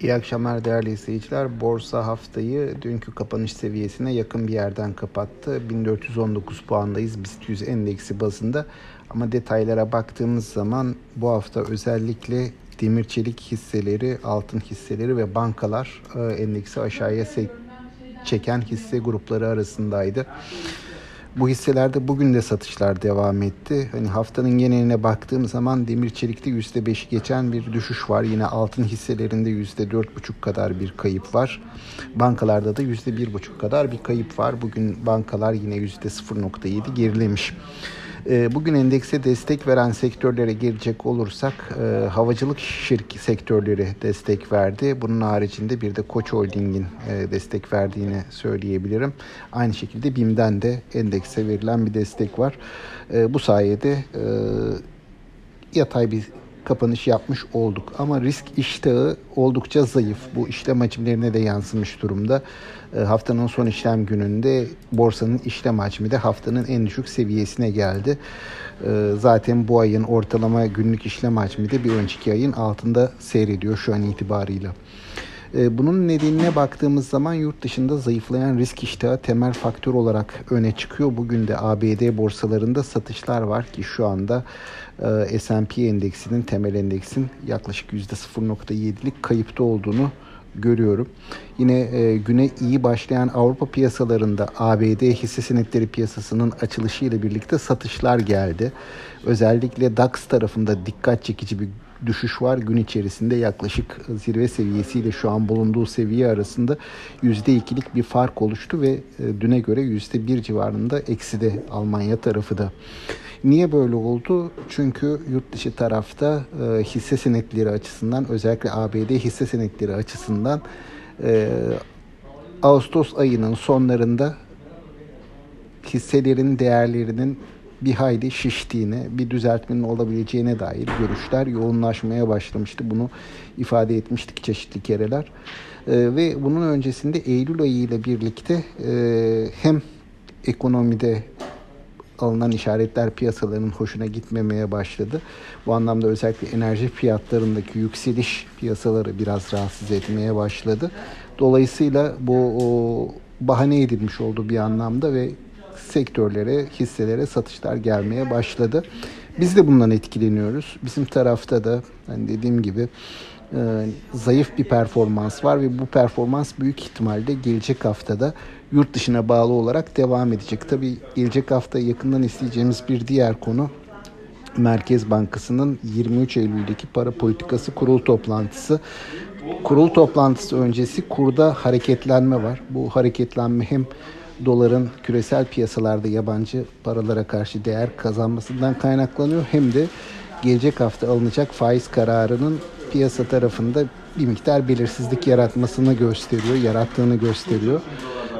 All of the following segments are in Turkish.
İyi akşamlar değerli izleyiciler. Borsa haftayı dünkü kapanış seviyesine yakın bir yerden kapattı. 1419 puandayız BIST 100 endeksi bazında. Ama detaylara baktığımız zaman bu hafta özellikle demir çelik hisseleri, altın hisseleri ve bankalar e, endeksi aşağıya çeken hisse grupları arasındaydı. Bu hisselerde bugün de satışlar devam etti. Hani haftanın geneline baktığım zaman demir çelikte %5'i geçen bir düşüş var. Yine altın hisselerinde %4,5 kadar bir kayıp var. Bankalarda da %1,5 kadar bir kayıp var. Bugün bankalar yine %0,7 gerilemiş. Ee, bugün endekse destek veren sektörlere gelecek olursak e, havacılık şirk sektörleri destek verdi. Bunun haricinde bir de Koç Holding'in e, destek verdiğini söyleyebilirim. Aynı şekilde BİM'den de endekse verilen bir destek var. E, bu sayede yatay bir kapanış yapmış olduk. Ama risk iştahı oldukça zayıf. Bu işlem hacimlerine de yansımış durumda. E, haftanın son işlem gününde borsanın işlem hacmi de haftanın en düşük seviyesine geldi. E, zaten bu ayın ortalama günlük işlem hacmi de bir önceki ayın altında seyrediyor şu an itibarıyla. E, bunun nedenine baktığımız zaman yurt dışında zayıflayan risk iştahı temel faktör olarak öne çıkıyor. Bugün de ABD borsalarında satışlar var ki şu anda e, S&P endeksinin temel endeksin yaklaşık %0.7'lik kayıpta olduğunu görüyorum. Yine e, güne iyi başlayan Avrupa piyasalarında ABD hisse senetleri piyasasının açılışı ile birlikte satışlar geldi. Özellikle DAX tarafında dikkat çekici bir düşüş var. Gün içerisinde yaklaşık zirve seviyesiyle şu an bulunduğu seviye arasında %2'lik bir fark oluştu ve e, düne göre %1 civarında eksi de Almanya tarafı da. Niye böyle oldu? Çünkü yurt dışı tarafta e, hisse senetleri açısından özellikle ABD hisse senetleri açısından e, Ağustos ayının sonlarında hisselerin değerlerinin bir hayli şiştiğine, bir düzeltmenin olabileceğine dair görüşler yoğunlaşmaya başlamıştı. Bunu ifade etmiştik çeşitli kereler. E, ve bunun öncesinde Eylül ayı ile birlikte e, hem ekonomide alınan işaretler piyasaların hoşuna gitmemeye başladı. Bu anlamda özellikle enerji fiyatlarındaki yükseliş piyasaları biraz rahatsız etmeye başladı. Dolayısıyla bu o, bahane edilmiş oldu bir anlamda ve sektörlere, hisselere satışlar gelmeye başladı. Biz de bundan etkileniyoruz. Bizim tarafta da hani dediğim gibi e, zayıf bir performans var ve bu performans büyük ihtimalle gelecek haftada yurt dışına bağlı olarak devam edecek. Tabii gelecek hafta yakından isteyeceğimiz bir diğer konu Merkez Bankası'nın 23 Eylül'deki para politikası kurul toplantısı. Kurul toplantısı öncesi kurda hareketlenme var. Bu hareketlenme hem doların küresel piyasalarda yabancı paralara karşı değer kazanmasından kaynaklanıyor hem de gelecek hafta alınacak faiz kararının piyasa tarafında bir miktar belirsizlik yaratmasını gösteriyor, yarattığını gösteriyor.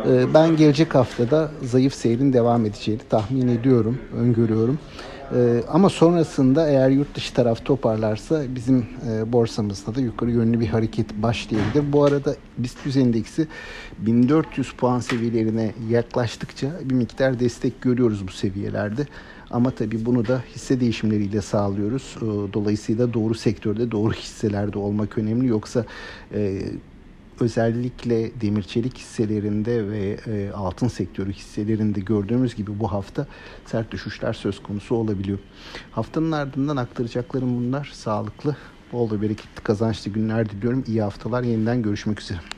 Ee, ben gelecek haftada zayıf seyrin devam edeceğini tahmin ediyorum, öngörüyorum. Ee, ama sonrasında eğer yurt dışı taraf toparlarsa bizim e, borsamızda da yukarı yönlü bir hareket başlayabilir. Bu arada BIST 100 endeksi 1400 puan seviyelerine yaklaştıkça bir miktar destek görüyoruz bu seviyelerde. Ama tabii bunu da hisse değişimleriyle sağlıyoruz. Ee, dolayısıyla doğru sektörde, doğru hisselerde olmak önemli. Yoksa e, özellikle demir çelik hisselerinde ve e, altın sektörü hisselerinde gördüğümüz gibi bu hafta sert düşüşler söz konusu olabiliyor. Haftanın ardından aktaracaklarım bunlar. Sağlıklı, bol ve bereketli kazançlı günler diliyorum. İyi haftalar. Yeniden görüşmek üzere.